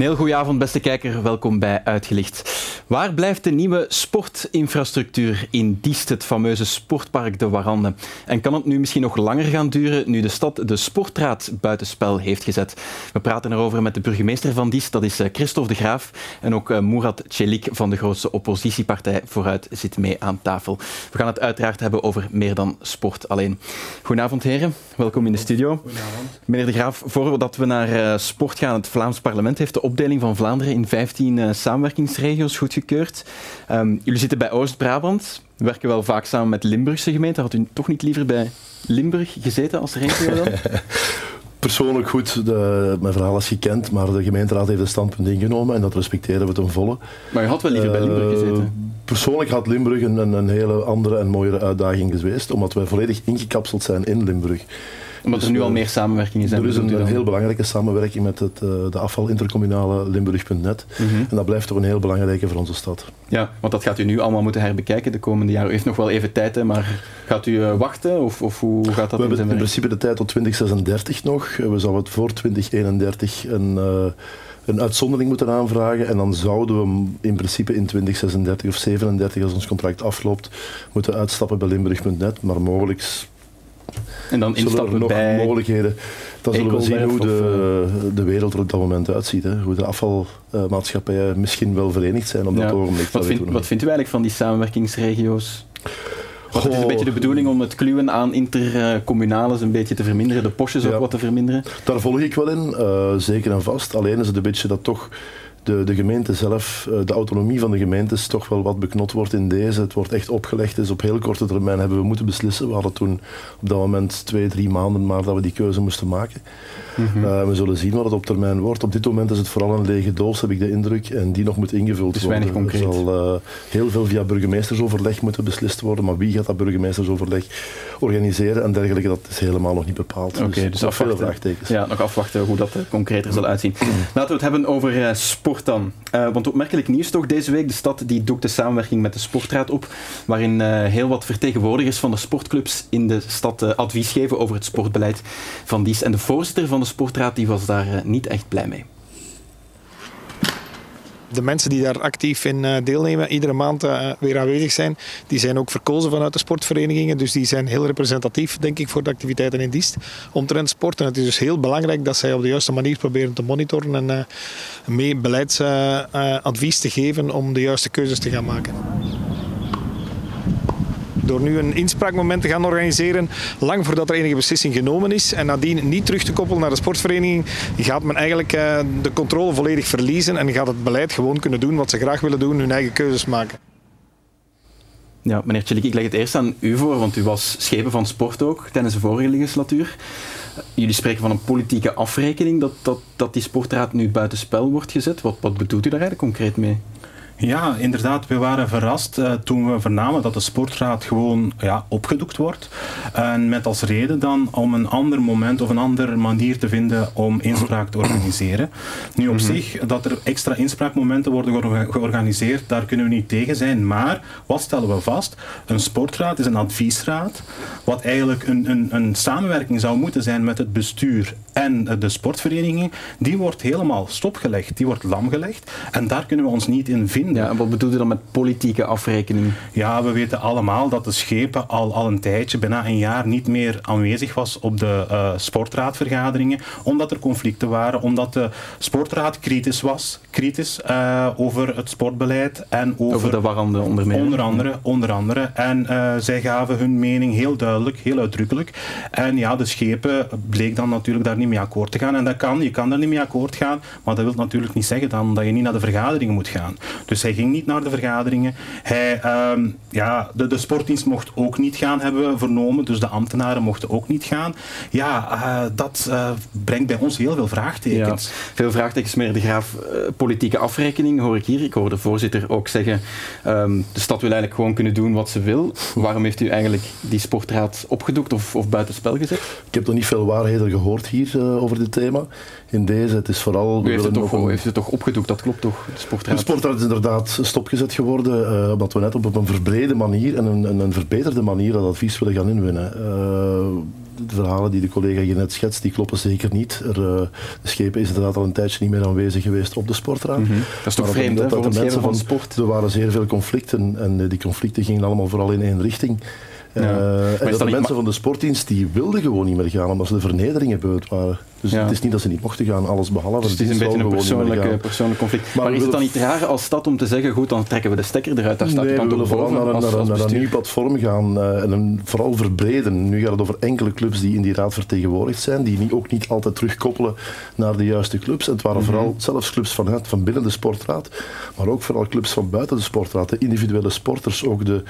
heel goede avond, beste kijker. Welkom bij Uitgelicht. Waar blijft de nieuwe sportinfrastructuur in Diest, het fameuze sportpark De Warande? En kan het nu misschien nog langer gaan duren nu de stad de sportraad buitenspel heeft gezet? We praten erover met de burgemeester van Diest, dat is eh, Christophe de Graaf. En ook eh, Murat Celik van de grootste oppositiepartij Vooruit zit mee aan tafel. We gaan het uiteraard hebben over meer dan sport alleen. Goedenavond, heren. Welkom in de studio. Goedenavond. Meneer de Graaf, voordat we naar eh, sport gaan, het Vlaams parlement heeft de opdeling van Vlaanderen in 15 samenwerkingsregio's goedgekeurd. Um, jullie zitten bij Oost-Brabant, werken wel vaak samen met Limburgse gemeenten. Had u toch niet liever bij Limburg gezeten als regio dan? Persoonlijk goed, de, mijn verhaal is gekend, maar de gemeenteraad heeft een standpunt ingenomen en dat respecteren we ten volle. Maar je had wel liever bij Limburg gezeten? Uh, persoonlijk had Limburg een, een, hele andere en mooiere uitdaging geweest, omdat wij volledig ingekapseld zijn in Limburg omdat er nu al meer samenwerkingen zijn. Er is een, een heel belangrijke samenwerking met het, uh, de afvalintercommunale Limburg.net. Mm -hmm. En dat blijft toch een heel belangrijke voor onze stad. Ja, want dat gaat u nu allemaal moeten herbekijken de komende jaren. U heeft nog wel even tijd, hè, maar gaat u uh, wachten of, of, hoe gaat dat? We hebben in principe de tijd tot 2036 nog. We zouden het voor 2031 een... Uh, een uitzondering moeten aanvragen en dan zouden we in principe in 2036 of 37 als ons contract afloopt moeten uitstappen bij Limburg.net, maar mogelijk en dan instappen nog bij mogelijkheden. Dan zullen we zien hoe de, de wereld er op dat moment uitziet. Hè. Hoe de afvalmaatschappijen misschien wel verenigd zijn op ja. dat ogenblik. Wat, vind, wat vindt u eigenlijk van die samenwerkingsregio's? Want het is een beetje de bedoeling om het kluwen aan intercommunales een beetje te verminderen, de postjes ook Ja. wat te verminderen. Daar volg ik wel in, uh, zeker en vast. Alleen is het een beetje dat toch de, de gemeente zelf, uh, de autonomie van de gemeentes toch wel wat beknot wordt in deze. Het wordt echt opgelegd, dus op heel korte termijn hebben we moeten beslissen. We hadden toen op dat moment twee, drie maanden maar dat we die keuze moesten maken. Mm -hmm. uh, we zullen zien wat het op termijn wordt. Op dit moment is het vooral een lege doos, heb ik de indruk, en die nog moet ingevuld dus worden. Weinig concreet. Er zal uh, heel veel via burgemeestersoverleg moeten beslist worden, maar wie gaat dat burgemeestersoverleg organiseren en dergelijke, dat is helemaal nog niet bepaald. Oké, okay, dus, dus afwachten. Ja, nog afwachten hoe dat concreter zal uitzien. Laten we het hebben over sport dan. want opmerkelijk nieuws toch deze week. De stad die doekt de samenwerking met de Sportraad op, waarin heel wat vertegenwoordigers van de sportclubs in de stad advies geven over het sportbeleid van Dies. En de voorzitter van de sportraad die was daar niet echt blij mee. De mensen die daar actief in uh, deelnemen, iedere maand uh, weer aanwezig zijn, die zijn ook verkozen vanuit de sportverenigingen. Dus die zijn heel representatief, denk ik, voor de activiteiten in Diest omtrent sport. En het is dus heel belangrijk dat zij op de juiste manier proberen te monitoren en uh, mee beleidsadvies te geven om de juiste keuzes te gaan maken door nu een inspraakmoment te gaan organiseren, lang voordat er enige beslissing genomen is, en nadien niet terug te koppelen naar de sportvereniging, gaat men eigenlijk uh, de controle volledig verliezen en gaat het beleid gewoon kunnen doen wat ze graag willen doen, hun eigen keuzes maken. Ja, meneer Tjelik, ik leg het eerst aan u voor, want u was schepen van sport ook tijdens de vorige legislatuur. Jullie spreken van een politieke afrekening dat, dat, dat die sportraad nu buitenspel wordt gezet. Wat, wat bedoelt u daar eigenlijk concreet mee? Ja, inderdaad. We waren verrast uh, toen we vernamen dat de sportraad gewoon ja, opgedoekt wordt. En met als reden dan om een ander moment of een andere manier te vinden om inspraak te organiseren. Nu op mm -hmm. zich, dat er extra inspraakmomenten worden georganiseerd, daar kunnen we niet tegen zijn. Maar wat stellen we vast? Een sportraad is een adviesraad, wat eigenlijk een, een, een samenwerking zou moeten zijn met het bestuur en de sportverenigingen. Die wordt helemaal stopgelegd, die wordt lamgelegd. En daar kunnen we ons niet in vinden. Ja, en wat bedoelt u dan met politieke afrekening? Ja, we weten allemaal dat de schepen al, al een tijdje, bijna een jaar, niet meer aanwezig was op de uh, sportraadvergaderingen, omdat er conflicten waren, omdat de sportraad kritisch was, kritisch uh, over het sportbeleid en over, over de warande onder meer. Onder andere, onder andere. En uh, zij gaven hun mening heel duidelijk, heel uitdrukkelijk. En ja, de schepen bleek dan natuurlijk daar niet mee akkoord te gaan. En dat kan, je kan daar niet mee akkoord gaan, maar dat wil natuurlijk niet zeggen dan dat je niet naar de vergaderingen moet gaan. Dus hij ging niet naar de vergaderingen. Hij, um, ja, de, de sportdienst mocht ook niet gaan, hebben we vernomen. Dus de ambtenaren mochten ook niet gaan. Ja, uh, dat uh, brengt bij ons heel veel vraagtekens. Ja, veel vraagtekens, meneer De Graaf. Uh, politieke afrekening hoor ik hier. Ik hoor de voorzitter ook zeggen, um, de stad wil eigenlijk gewoon kunnen doen wat ze wil. Waarom heeft u eigenlijk die sportraad opgedoekt of, of buitenspel gezet? Ik heb nog niet veel waarheden gehoord hier over dit thema. In deze, het is vooral... U heeft het, toch, een... heeft het toch opgedoekt, dat klopt toch? De sportraad, de sportraad is inderdaad stopgezet geworden, uh, omdat we net op, op een verbrede manier en een, een, een verbeterde manier dat advies willen gaan inwinnen. Uh, de verhalen die de collega hier net schetst, die kloppen zeker niet. Er, uh, de schepen is inderdaad al een tijdje niet meer aanwezig geweest op de sportraad. Mm -hmm. Dat is toch maar vreemd, dat, de mensen van sport? Er waren zeer veel conflicten en die conflicten gingen allemaal vooral in één richting. Ja. Uh, en dat de mensen van de sportdienst die wilden gewoon niet meer gaan omdat ze de vernederingen beu waren. Dus ja. het is niet dat ze niet mochten gaan, alles behalve. Dus het is een beetje een persoonlijk, persoonlijk conflict. Maar, maar is het dan niet raar als stad om te zeggen, goed, dan trekken we de stekker eruit, daar staat nee, we willen vooral naar, als, naar, als naar een nieuw platform gaan uh, en een, vooral verbreden. Nu gaat het over enkele clubs die in die raad vertegenwoordigd zijn, die niet, ook niet altijd terugkoppelen naar de juiste clubs. En het waren mm -hmm. vooral zelfs clubs vanuit, van binnen de sportraad, maar ook vooral clubs van buiten de sportraad. De individuele sporters, ook de,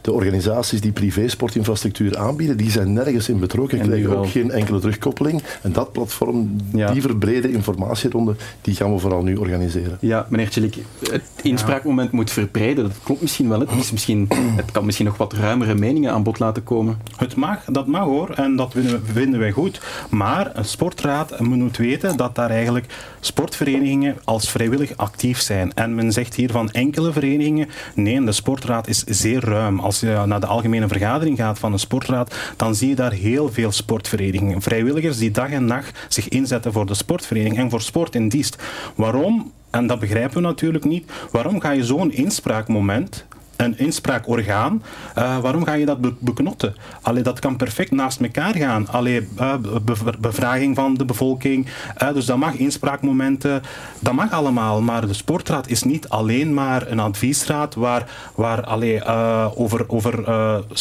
de organisaties die privé-sportinfrastructuur aanbieden, die zijn nergens in betrokken, krijgen ook geen enkele terugkoppeling. En dat platform, ja. die verbrede informatieronde, die gaan we vooral nu organiseren. Ja, meneer Tjelik, het inspraakmoment moet verbreden, dat klopt misschien wel. Het, is misschien, het kan misschien nog wat ruimere meningen aan bod laten komen. Het mag, dat mag hoor, en dat vinden, vinden wij goed. Maar een sportraad moet weten dat daar eigenlijk sportverenigingen als vrijwillig actief zijn. En men zegt hier van enkele verenigingen, nee, de sportraad is zeer ruim. Als je naar de algemene vergadering gaat van een sportraad, dan zie je daar heel veel sportverenigingen. Vrijwilligers die dag en nacht zich inzetten voor de sportvereniging en voor sport in Diest. Waarom? En dat begrijpen we natuurlijk niet. Waarom ga je zo'n inspraakmoment een inspraakorgaan. Uh, waarom ga je dat be beknotten? Allee, dat kan perfect naast elkaar gaan. Allee, uh, be bevraging van de bevolking. Uh, dus dat mag inspraakmomenten. Dat mag allemaal. Maar de sportraad is niet alleen maar een adviesraad waar, waar allee, over, over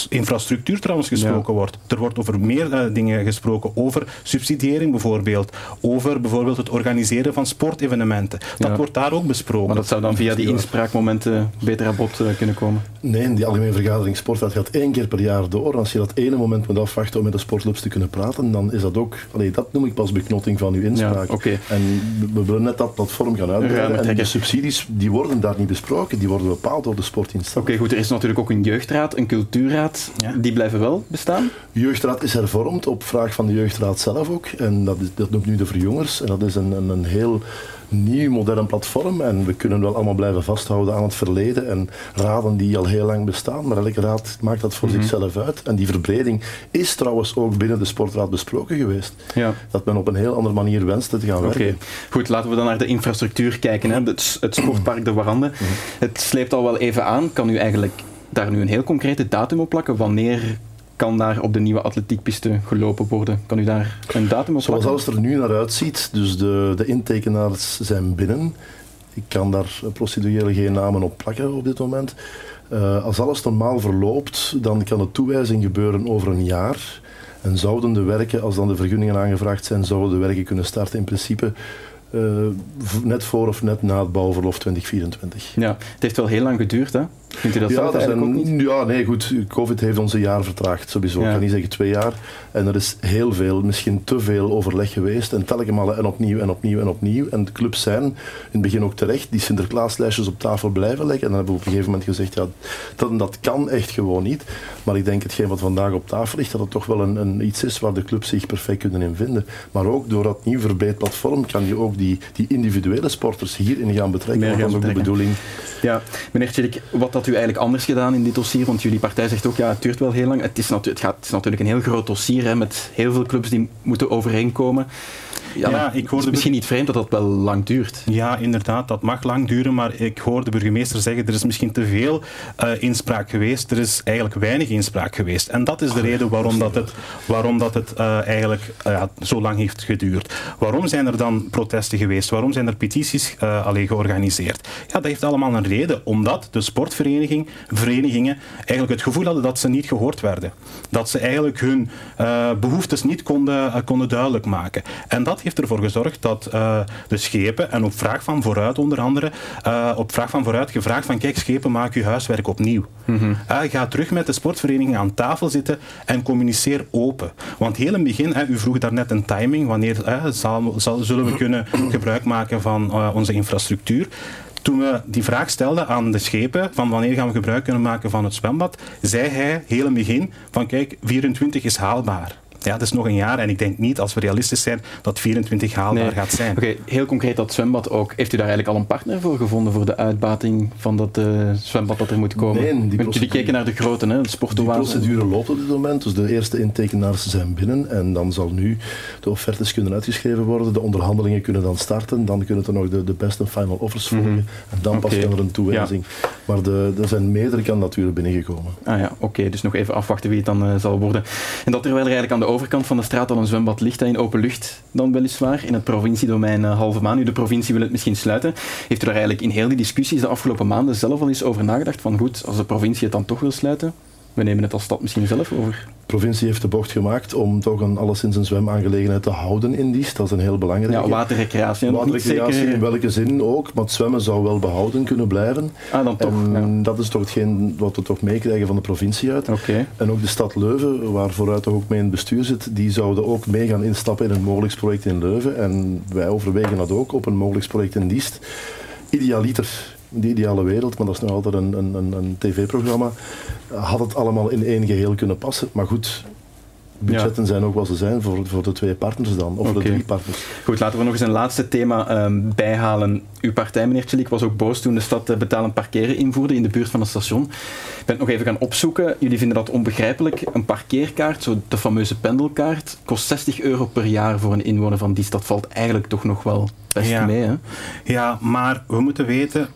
infrastructuur trouwens gesproken ja. wordt. Er wordt over meer dingen gesproken. Over subsidiëring bijvoorbeeld. Over bijvoorbeeld het organiseren van sportevenementen. Dat ja. wordt daar ook besproken. Maar dat zou dan via die inspraakmomenten beter aan bod kunnen komen. Nee, die algemene vergadering sportraad gaat één keer per jaar door. Als je dat ene moment moet afwachten om met de sportclubs te kunnen praten, dan is dat ook, allee, dat noem ik pas beknotting van uw inspraak. Ja, okay. En we willen net dat platform gaan uitbreiden. En de subsidies, die worden daar niet besproken, die worden bepaald door de sportinstelling. Oké, okay, goed. Er is natuurlijk ook een jeugdraad, een cultuurraad. Ja. Die blijven wel bestaan? Jeugdraad is hervormd op vraag van de jeugdraad zelf ook. En dat, is, dat noemt nu de verjongers. En dat is een, een, een heel nieuw, modern platform. En we kunnen wel allemaal blijven vasthouden aan het verleden en raden die al heel lang bestaan. Maar elke raad maakt dat voor mm -hmm. zichzelf uit. En die verbreding is trouwens ook binnen de sportraad besproken geweest. Ja. Dat men op een heel andere manier wenste te gaan werken. Okay. Goed, laten we dan naar de infrastructuur kijken. Hè. Het, het sportpark De Warande. Mm -hmm. Het sleept al wel even aan. Kan u eigenlijk daar nu een heel concrete datum op plakken? Wanneer kan daar op de nieuwe atletiekpiste gelopen worden? Kan u daar een datum op Zoals alles er nu naar uitziet, dus de, de intekenaars zijn binnen. Ik kan daar procedureel geen namen op plakken op dit moment. Uh, als alles normaal verloopt, dan kan de toewijzing gebeuren over een jaar. En zouden de werken, als dan de vergunningen aangevraagd zijn, zouden de werken kunnen starten in principe uh, net voor of net na het bouwverlof 2024. Ja, het heeft wel heel lang geduurd, hè? Vindt u dat ja, dat zijn, ook niet? Ja, nee, goed. COVID heeft ons een jaar vertraagd, sowieso. Ja. Ik kan niet zeggen twee jaar. En er is heel veel, misschien te veel overleg geweest. En telkens en opnieuw en opnieuw en opnieuw. En de clubs zijn in het begin ook terecht die Sinterklaaslijstjes op tafel blijven leggen. En dan hebben we op een gegeven moment gezegd, ja, dat, dat kan echt gewoon niet. Maar ik denk hetgeen wat vandaag op tafel ligt, dat het toch wel een, een iets is waar de clubs zich perfect kunnen in vinden. Maar ook door dat nieuw verbreed platform kan je ook die, die individuele sporters hierin gaan betrekken. Meer dat is ook de bedoeling. Ja, meneer Tjelik, wat had u eigenlijk anders gedaan in dit dossier? Want jullie partij zegt ook, ja, het duurt wel heel lang. Het is, het gaat, het is natuurlijk een heel groot dossier hè, met heel veel clubs die moeten overeenkomen. Ja, ja ik hoorde misschien niet vreemd dat dat wel lang duurt. Ja, inderdaad, dat mag lang duren, maar ik hoor de burgemeester zeggen er is misschien te veel uh, inspraak geweest. Er is eigenlijk weinig inspraak geweest. En dat is de reden waarom dat het, waarom dat het uh, eigenlijk uh, zo lang heeft geduurd. Waarom zijn er dan protesten geweest? Waarom zijn er petities alleen georganiseerd? Ja, dat heeft allemaal een reden. Omdat de sportvereniging, verenigingen eigenlijk het gevoel hadden dat ze niet gehoord werden. Dat ze eigenlijk hun behoeftes niet konden, konden duidelijk maken. En dat heeft ervoor gezorgd dat uh, de schepen, en op vraag van vooruit onder andere, uh, op vraag van vooruit gevraagd van kijk schepen, maak je huiswerk opnieuw. Mm -hmm. uh, ga terug met de sportvereniging aan tafel zitten en communiceer open. Want heel in het begin, u vroeg daarnet een timing, wanneer zal, zal, zullen we kunnen gebruik maken van onze infrastructuur toen we die vraag stelden aan de schepen van wanneer gaan we gebruik kunnen maken van het zwembad, zei hij heel in het begin van kijk, 24 is haalbaar. Ja, het is nog een jaar en ik denk niet, als we realistisch zijn, dat 24 haalbaar gaat zijn. Oké, heel concreet dat zwembad ook. Heeft u daar eigenlijk al een partner voor gevonden voor de uitbating van dat uh, zwembad dat er moet komen? Nee, die Want jullie keken naar de grote, hè, de sportoase. De procedure loopt op dit moment, dus de eerste intekenaars zijn binnen en dan zal nu de offertes kunnen uitgeschreven worden, de onderhandelingen kunnen dan starten, dan kunnen er nog de, de best en final offers volgen mm -hmm. en dan pas kan er een toewijzing. Ja. Maar de, er zijn meerdere kandidaturen binnengekomen. Ah ja, oké, dus nog even afwachten wie het dan uh, zal worden. En dat terwijl er eigenlijk aan de overkant van de straat al een zwembad ligt, in open lucht dan weliswaar, in het provinciedomein uh, Halve Maan. Nu, de provincie wil het misschien sluiten. Heeft u daar eigenlijk in heel die discussies de afgelopen maanden zelf al eens over nagedacht? Van goed, als de provincie het dan toch wil sluiten, we nemen het als stad misschien zelf over. De provincie heeft de bocht gemaakt om toch een, alleszins een zwemaangelegenheid te houden in Diest. Dat is een heel belangrijke. Ja, waterrecreatie. Waterrecreatie zeker... in welke zin ook, maar het zwemmen zou wel behouden kunnen blijven. Ah, dan toch. En dat is toch hetgeen wat we toch meekrijgen van de provincie uit. Okay. En ook de stad Leuven, waar vooruit toch ook mee in het bestuur zit, die zouden ook mee gaan instappen in een mogelijksproject in Leuven. En wij overwegen dat ook op een mogelijksproject in Diest. Idealiter de ideale wereld, maar dat is nog altijd een, een, een, een tv-programma, had het allemaal in één geheel kunnen passen. Maar goed, budgetten ja. zijn ook wat ze zijn voor, voor de twee partners dan, of okay. de drie partners. Goed, laten we nog eens een laatste thema um, bijhalen. Uw partij, meneer Tjelik, was ook boos toen de stad uh, betalend parkeren invoerde in de buurt van het station. Ik ben het nog even gaan opzoeken. Jullie vinden dat onbegrijpelijk. Een parkeerkaart, zo de fameuze pendelkaart, kost 60 euro per jaar voor een inwoner van die stad. Valt eigenlijk toch nog wel best ja. mee, hè? Ja, maar we moeten weten,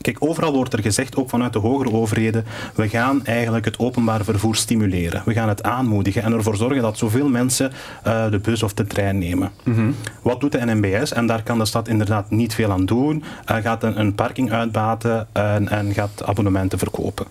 Kijk, overal wordt er gezegd, ook vanuit de hogere overheden, we gaan eigenlijk het openbaar vervoer stimuleren. We gaan het aanmoedigen en ervoor zorgen dat zoveel mensen uh, de bus of de trein nemen. Mm -hmm. Wat doet de NMBS? En daar kan de stad inderdaad niet veel aan doen. Uh, gaat een, een, parking uitbaten en, en gaat abonnementen verkopen.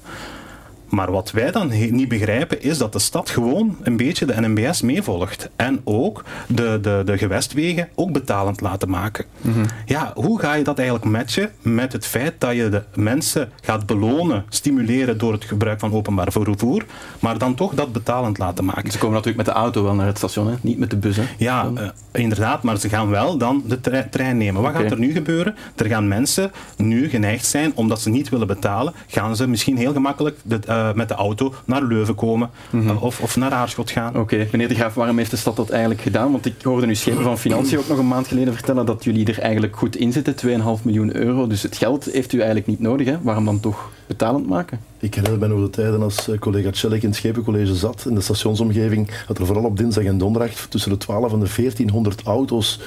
Maar wat wij dan niet begrijpen is dat de stad gewoon een beetje de NMBS meevolgt. En ook de, de, de gewestwegen ook betalend laten maken. Mm -hmm. Ja, hoe ga je dat eigenlijk matchen met het feit dat je de mensen gaat belonen, stimuleren door het gebruik van openbaar vervoer, maar dan toch dat betalend laten maken? Ze komen natuurlijk met de auto wel naar het station, hè? niet met de bus. Hè? Ja, uh, inderdaad, maar ze gaan wel dan de tre trein nemen. Wat okay. gaat er nu gebeuren? Er gaan mensen nu geneigd zijn, omdat ze niet willen betalen, gaan ze misschien heel gemakkelijk de, uh, met de auto naar Leuven komen Mhm. mm -hmm. of, of, naar Aarschot gaan. Oké, okay. meneer De Graaf, waarom heeft de stad dat eigenlijk gedaan? Want ik hoorde nu Schepen van Financiën ook nog een maand geleden vertellen dat jullie er eigenlijk goed in zitten, 2,5 miljoen euro. Dus het geld heeft u eigenlijk niet nodig. Hè? Waarom dan toch betalend maken? Ik herinner me nog de tijden als collega Tjellik in het Schepencollege zat, in de stationsomgeving, dat er vooral op dinsdag en donderdag tussen de 12 en de 1400 auto's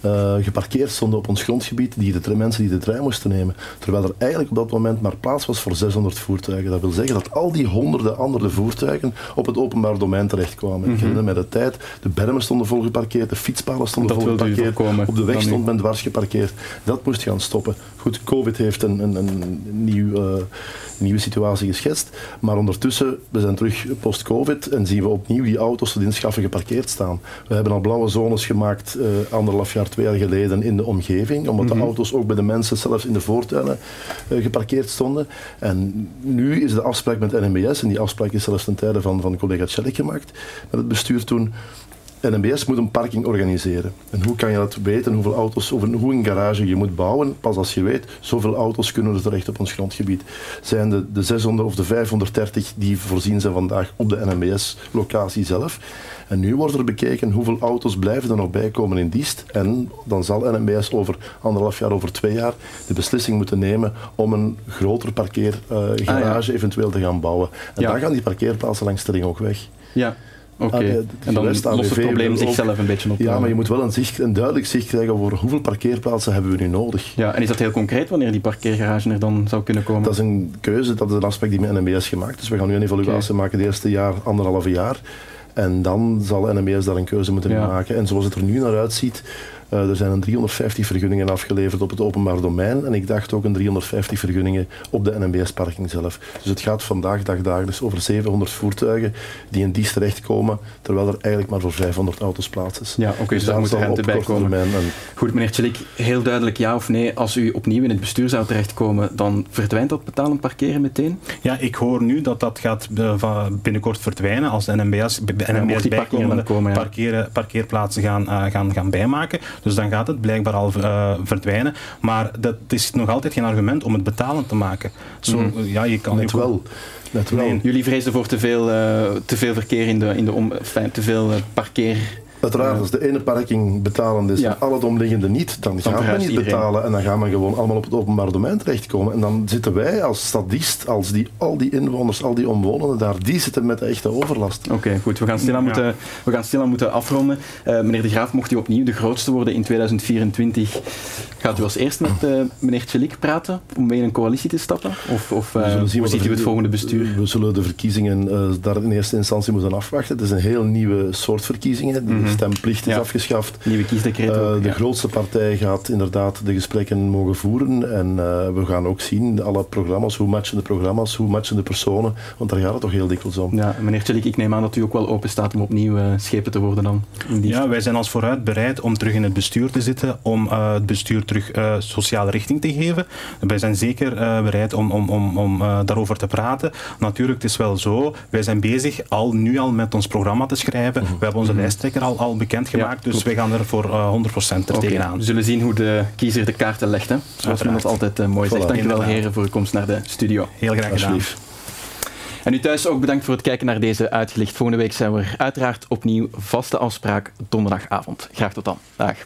uh, geparkeerd stonden op ons grondgebied, die de mensen die de trein moesten nemen. Terwijl er eigenlijk op dat moment maar plaats was voor 600 voertuigen. Dat wil zeggen dat al die honderden andere voertuigen op het openbaar domein terechtkwamen. Mm -hmm. Ik herinner me de tijd, de bermen stonden vol geparkeerd, de fietspalen stonden dat vol geparkeerd, op de weg stond men dwars geparkeerd. Dat moest gaan stoppen. Goed, COVID heeft een, een, een nieuw, uh, nieuwe situatie geschetst, maar ondertussen, we zijn terug post-COVID en zien we opnieuw die auto's te inschaffen geparkeerd staan. We hebben al blauwe zones gemaakt uh, anderhalf jaar twee jaar geleden in de omgeving, omdat mm -hmm. de auto's ook bij de mensen zelfs in de voortuinen uh, geparkeerd stonden. En nu is de afspraak met NMBS, en die afspraak is zelfs ten tijde van, van collega Tjellik gemaakt, met het bestuur toen, NMBS moet een parking organiseren. En hoe kan je dat weten, hoeveel auto's, of hoe een garage je moet bouwen? Pas als je weet, zoveel auto's kunnen er terecht op ons grondgebied. Zijn de, de 600 of de 530 die voorzien zijn vandaag op de NMBS-locatie zelf. En nu wordt er bekeken hoeveel auto's blijven er nog bijkomen in Diest. En dan zal NMBS over anderhalf jaar, over twee jaar, de beslissing moeten nemen om een groter parkeergarage uh, ah, ja. eventueel te gaan bouwen. En ja. dan gaan die parkeerplaatsen langs de ring ook weg. Ja. Oké, okay. ah, en dan lost het probleem zichzelf een beetje op. Ja, maar je moet wel een, zicht, een duidelijk zicht krijgen over hoeveel parkeerplaatsen hebben we nu nodig. Ja, en is dat heel concreet wanneer die parkeergarage er dan zou kunnen komen? Dat is een keuze, dat is een aspect die met NMBS gemaakt is. We gaan nu een evaluatie okay. maken, het eerste jaar, anderhalve jaar. En dan zal NMBS daar een keuze moeten ja. maken. En zoals het er nu naar uitziet, uh, er zijn een 350 vergunningen afgeleverd op het openbaar domein. En ik dacht ook een 350 vergunningen op de NMBS-parking zelf. Dus het gaat vandaag dagdagelijks over 700 voertuigen die in Diest terechtkomen, terwijl er eigenlijk maar voor 500 auto's plaats is. Ja, oké, okay, dus daar moet ruimte bij komen. En... Goed, meneer Tjelik, heel duidelijk ja of nee. Als u opnieuw in het bestuur zou terechtkomen, dan verdwijnt dat betalend parkeren meteen? Ja, ik hoor nu dat dat gaat binnenkort verdwijnen als de NMBS, NMBS ja, bijkomende komen, ja. parkeren, parkeerplaatsen gaan, uh, gaan, gaan bijmaken. Dus dan gaat het blijkbaar al uh, verdwijnen. Maar dat is nog altijd geen argument om het betalend te maken. Zo, mm. ja, je kan Net wel. Net wel. Nee. Jullie vrezen voor te veel, eh, te veel verkeer in de, in de om, enfin, te veel eh, parkeer. Uiteraard, als de ene parking betalend is Ja. en alle de omliggende niet, dan, gaat men verhuist niet iedereen. betalen en dan gaan we gewoon allemaal op het openbaar domein terechtkomen. En dan zitten wij als stadist, als die, al die inwoners, al die omwonenden daar, die zitten met de echte overlast. Oké, goed. We gaan stilaan Ja. moeten, we gaan stilaan moeten afronden. Eh, meneer De Graaf, mocht u opnieuw de grootste worden in 2024, gaat u als eerst met eh, meneer Tjelik praten om mee in een coalitie te stappen? Of, of eh, We zullen zien hoe wat ziet u het volgende bestuur? We zullen de verkiezingen eh, daar in eerste instantie moeten afwachten. Het is een heel nieuwe soort verkiezingen. De Mhm. stemplicht is Ja. afgeschaft. Nieuwe kiesdecreet Eh, de ja. grootste partij gaat inderdaad de gesprekken mogen voeren. En eh, we gaan ook zien, alle programma's, hoe matchen de programma's, hoe matchen de personen. Want daar gaat het toch heel dikwijls om. Ja, meneer Tjelik, ik neem aan dat u ook wel open staat om opnieuw eh, schepen te worden dan. In die Ja, wij zijn als vooruit bereid om terug in het bestuur te zitten, om eh, het bestuur terug eh, sociale richting te geven. Wij zijn zeker eh, bereid om, om, om, om eh, daarover te praten. Natuurlijk, het is wel zo, wij zijn bezig al, nu al met ons programma te schrijven. We hebben onze lijsttrekker al, al bekendgemaakt, Ja, dus wij gaan er voor eh, 100% er Oké, tegenaan. We zullen zien hoe de kiezer de kaarten legt. Hè? Zoals men dat altijd eh, mooi zegt. Voilà. Dankjewel Inderdaad. heren voor uw komst naar de studio. Heel graag gedaan. En u thuis ook bedankt voor het kijken naar deze uitgelicht. Volgende week zijn we er uiteraard opnieuw vaste afspraak donderdagavond. Graag tot dan. Dag.